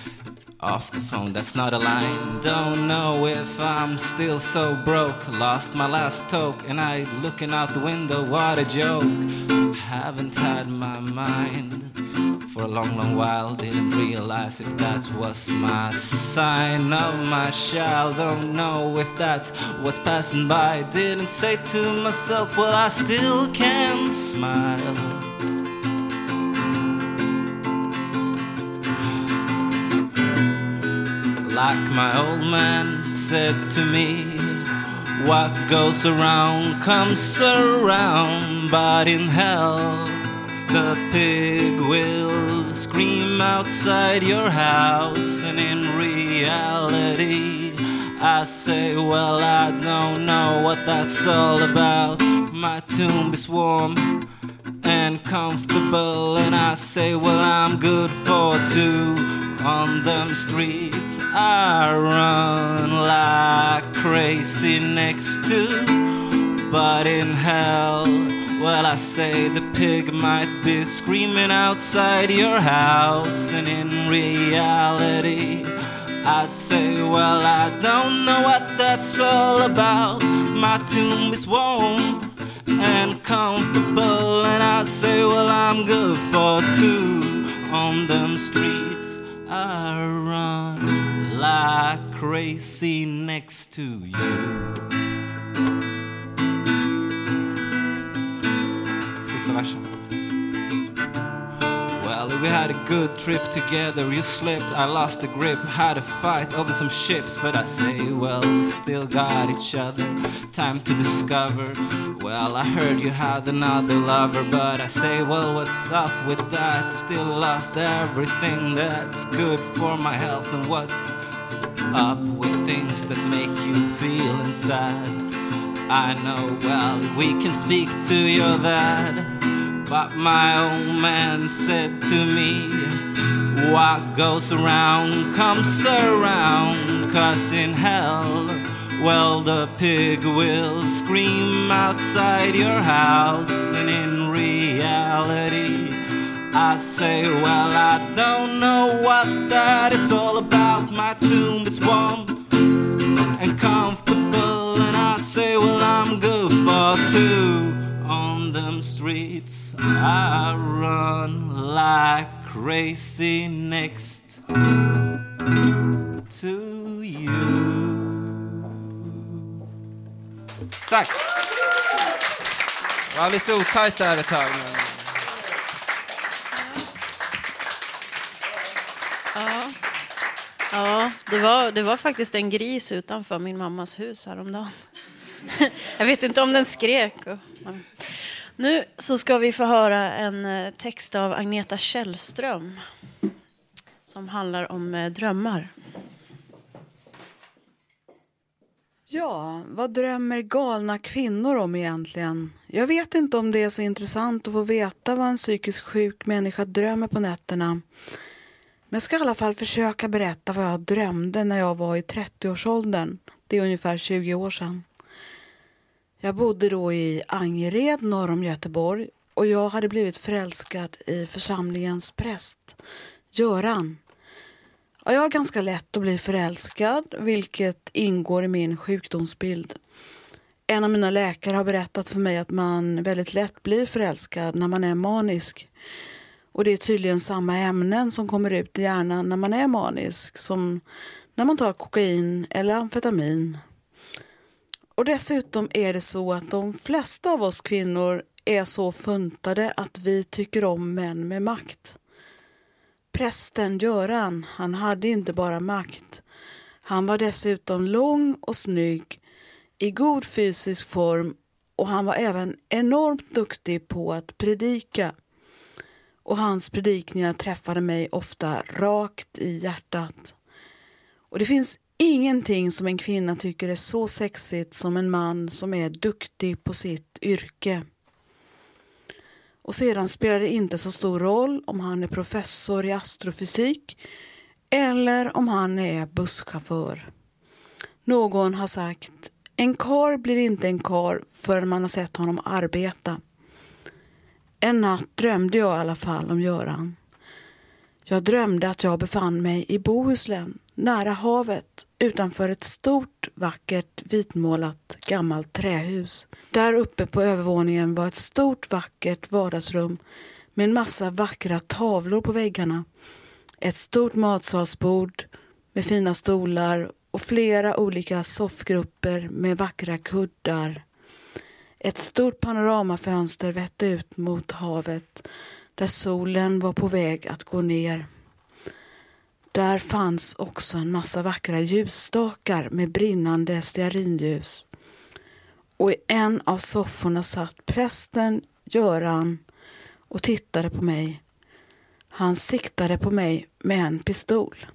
off the phone, that's not a line. Don't know if I'm still so broke. Lost my last toke, and I looking out the window, what a joke. Haven't had my mind for a long, long while. Didn't realize if that was my sign of my child. Don't know if that's what's passing by. Didn't say to myself, well, I still can smile. Like my old man said to me, what goes around comes around, but in hell the pig will scream outside your house, and in reality, I say, Well, I don't know what that's all about. My tomb is warm and comfortable, and I say, Well, I'm good for two. On them streets, I run like crazy next to. But in hell, well, I say the pig might be screaming outside your house, and in reality, I say, Well, I don't know what that's all about. My tomb is warm and comfortable, and I say, Well, I'm good for two. On them streets, I run like crazy next to you. Sista versen. Well, we had a good trip together. You slipped, I lost the grip. Had a fight over some ships, but I say, well, we still got each other. Time to discover. Well, I heard you had another lover, but I say, well, what's up with that? Still lost everything that's good for my health, and what's up with things that make you feel inside? I know, well, we can speak to your dad. But my old man said to me, What goes around comes around, cause in hell, well, the pig will scream outside your house, and in reality, I say, Well, I don't know what that is all about. My tomb is warm and comfortable, and I say, Well, I'm good for two on them streets. I run like crazy next to you. Tack! Det var lite otajt där ett tag. Men... Ja, ja det, var, det var faktiskt en gris utanför min mammas hus häromdagen. Jag vet inte om den skrek. och- men- nu så ska vi få höra en eh, text av Agneta Källström som handlar om eh, drömmar. Ja, vad drömmer galna kvinnor om egentligen? Jag vet inte om det är så intressant att få veta vad en psykiskt sjuk människa drömmer på nätterna. Men jag ska i alla fall försöka berätta vad jag drömde när jag var i 30-årsåldern. Det är ungefär 20 år sedan. Jag bodde då i Angered norr om Göteborg och jag hade blivit förälskad i församlingens präst, Göran. Ja, jag är ganska lätt att bli förälskad, vilket ingår i min sjukdomsbild. En av mina läkare har berättat för mig att man väldigt lätt blir förälskad när man är manisk. Och det är tydligen samma ämnen som kommer ut i hjärnan när man är manisk som när man tar kokain eller amfetamin. Och dessutom är det så att de flesta av oss kvinnor är så funtade att vi tycker om män med makt. Prästen Göran, han hade inte bara makt. Han var dessutom lång och snygg, i god fysisk form och han var även enormt duktig på att predika. Och hans predikningar träffade mig ofta rakt i hjärtat. Och det finns ingenting som en kvinna tycker är så sexigt som en man som är duktig på sitt yrke. Och sedan spelar det inte så stor roll om han är professor i astrofysik eller om han är busschaufför. Någon har sagt en kar blir inte en kar förrän man har sett honom arbeta. En natt drömde jag i alla fall om Göran. Jag drömde att jag befann mig i Bohuslän, nära havet, utanför ett stort, vackert, vitmålat, gammalt trähus. Där uppe på övervåningen var ett stort, vackert vardagsrum med en massa vackra tavlor på väggarna. Ett stort matsalsbord med fina stolar och flera olika soffgrupper med vackra kuddar. Ett stort panoramafönster vette ut mot havet där solen var på väg att gå ner. Där fanns också en massa vackra ljusstakar med brinnande stearinljus. Och i en av sofforna satt prästen Göran och tittade på mig. Han siktade på mig med en pistol.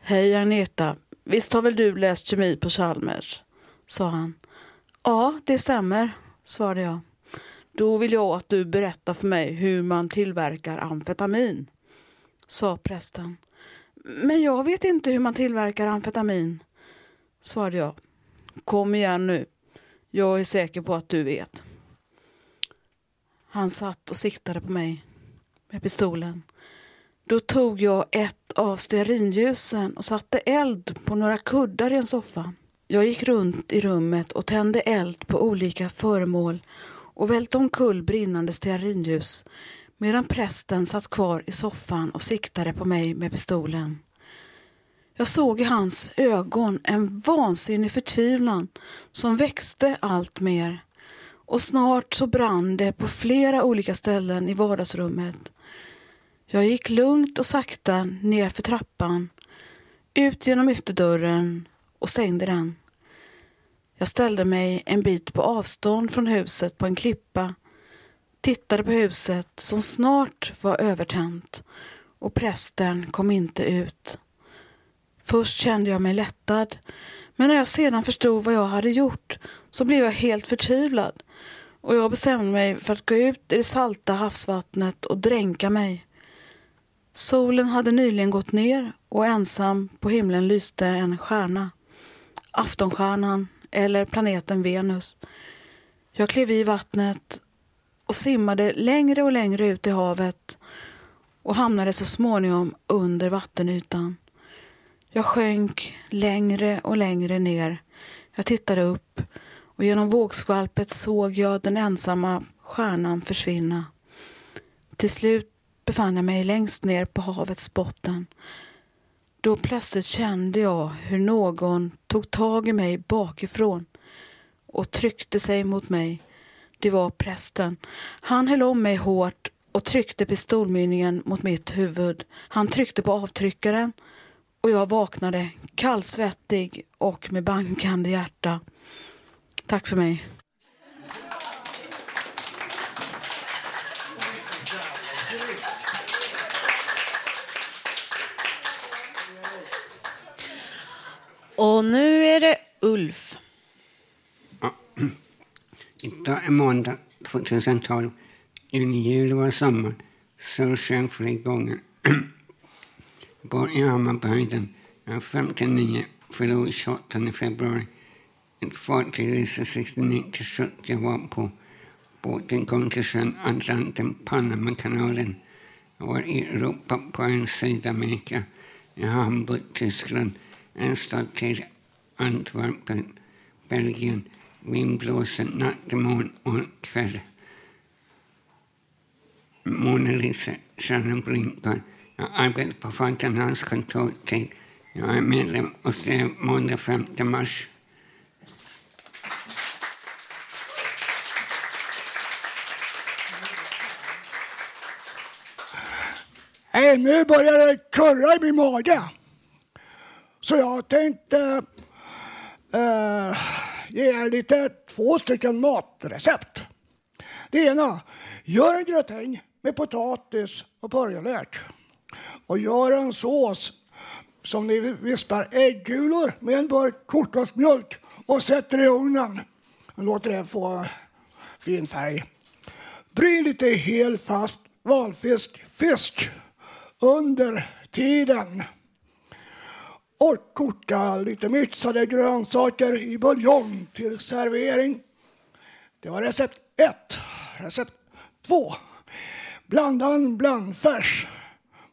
Hej Agneta, visst har väl du läst kemi på Chalmers? sa han. Ja, det stämmer, svarade jag. Då vill jag att du berättar för mig hur man tillverkar amfetamin, sa prästen. Men jag vet inte hur man tillverkar amfetamin, svarade jag. Kom igen nu, jag är säker på att du vet. Han satt och siktade på mig med pistolen. Då tog jag ett av stearinljusen och satte eld på några kuddar i en soffa. Jag gick runt i rummet och tände eld på olika föremål och välte omkull brinnande stearinljus medan prästen satt kvar i soffan och siktade på mig med pistolen. Jag såg i hans ögon en vansinnig förtvivlan som växte allt mer och snart så brann det på flera olika ställen i vardagsrummet. Jag gick lugnt och sakta ner för trappan, ut genom ytterdörren och stängde den. Jag ställde mig en bit på avstånd från huset på en klippa, tittade på huset som snart var övertänt och prästen kom inte ut. Först kände jag mig lättad, men när jag sedan förstod vad jag hade gjort så blev jag helt förtvivlad och jag bestämde mig för att gå ut i det salta havsvattnet och dränka mig. Solen hade nyligen gått ner och ensam på himlen lyste en stjärna. Aftonstjärnan eller planeten Venus. Jag klev i vattnet och simmade längre och längre ut i havet och hamnade så småningom under vattenytan. Jag sjönk längre och längre ner. Jag tittade upp och genom vågskvalpet såg jag den ensamma stjärnan försvinna. Till slut befann jag mig längst ner på havets botten. Då plötsligt kände jag hur någon tog tag i mig bakifrån och tryckte sig mot mig. Det var prästen. Han höll om mig hårt och tryckte pistolmynningen mot mitt huvud. Han tryckte på avtryckaren och jag vaknade kallsvettig och med bankande hjärta. Tack för mig. Och nu är det Ulf. Idag är måndag 2012. Juni, juli var sommar. Sol sken flera gånger. Bor i Hammarbyhöjden. Jag är 59, förlorade 28 februari. Ett fartyg reste 69 till 70 var på. Båten kom till sjön Atlanten, Panamakanalen. Jag var i Europa på en Sydamerika. I Hamburg, Tyskland. En stad till Antwerpen, Belgien. Vind blåser natt, morgon och kväll. Mona-Lisa Sanna blinkar. Jag arbetar på Fontänhus kontorstid. Jag är medlem och ser måndag 5 mars. Hey, nu börjar det kurra i min mage. Så jag tänkte Uh, det är lite två stycken matrecept. Det ena, gör en gratäng med potatis och purjolök. Och gör en sås som ni vispar äggulor med en burk kokosmjölk och sätter i ugnen. Och låter det få fin färg. Bryn lite hel fast valfisk, fisk under tiden. Och koka lite mixade grönsaker i buljong till servering. Det var recept 1. Recept 2. Blanda en blandfärs.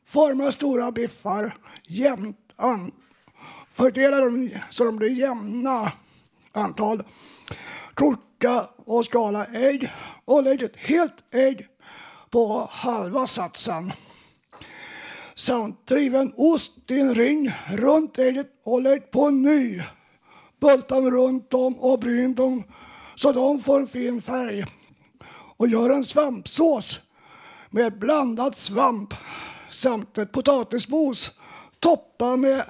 Forma stora biffar jämnt an. Fördela dem så de blir jämna antal. Koka och skala ägg och lägg ett helt ägg på halva satsen. Samt driven ost i en ring runt ägget och lägg på en ny. Bulta dem runt om och bryn dem så de får en fin färg. Och gör en svampsås med blandad svamp samt ett potatismos. Toppa med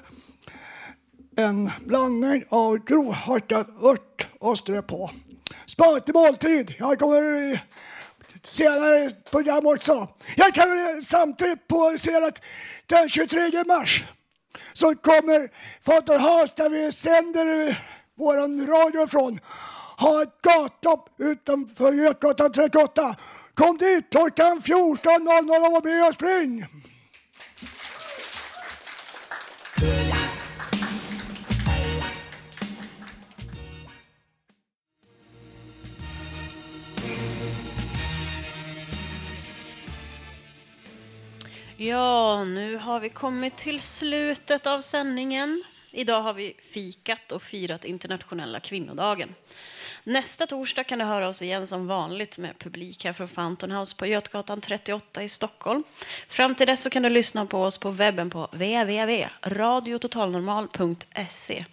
en blandning av grovhackad ört och strö på. Spar till måltid. Jag kommer senare program också. Jag kan samtidigt påvisa att den 23 mars så kommer Fountain House där vi sänder vår radio ifrån ha ett gatlopp utanför Götgatan 38. Kom dit klockan 14.00 och var med och spring! Ja, nu har vi kommit till slutet av sändningen. Idag har vi fikat och firat internationella kvinnodagen. Nästa torsdag kan du höra oss igen som vanligt med publik här från Fountain House på Götgatan 38 i Stockholm. Fram till dess så kan du lyssna på oss på webben på www.radiototalnormal.se.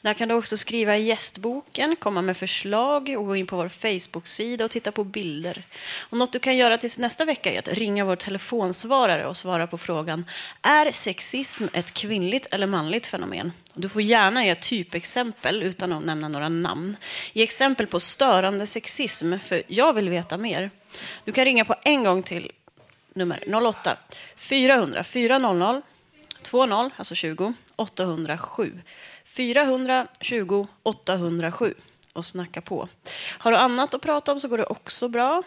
Där kan du också skriva i gästboken, komma med förslag och gå in på vår Facebook-sida och titta på bilder. Och något du kan göra tills nästa vecka är att ringa vår telefonsvarare och svara på frågan Är sexism ett kvinnligt eller manligt fenomen? Du får gärna ge typexempel utan att nämna några namn. Ge exempel på störande sexism, för jag vill veta mer. Du kan ringa på en gång till nummer 08 400 400 20, alltså 20, 807. 420 807 och snacka på. Har du annat att prata om så går det också bra.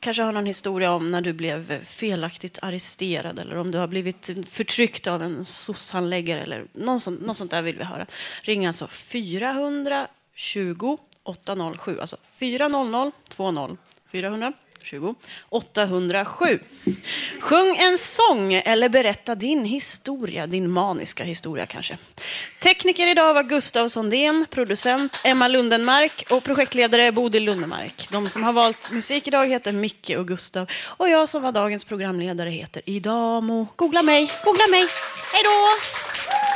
Kanske har någon historia om när du blev felaktigt arresterad eller om du har blivit förtryckt av en soc-handläggare eller något sånt, något sånt där vill vi höra. Ring alltså 420 807, alltså 400 20 400 20 807. Sjung en sång eller berätta din historia, din maniska historia kanske. Tekniker idag var Gustav Sondén, producent Emma Lundenmark och projektledare Bodil Lundenmark. De som har valt musik idag heter Micke och Gustav och jag som var dagens programledare heter Idamo. Googla mig, googla mig. Hej då!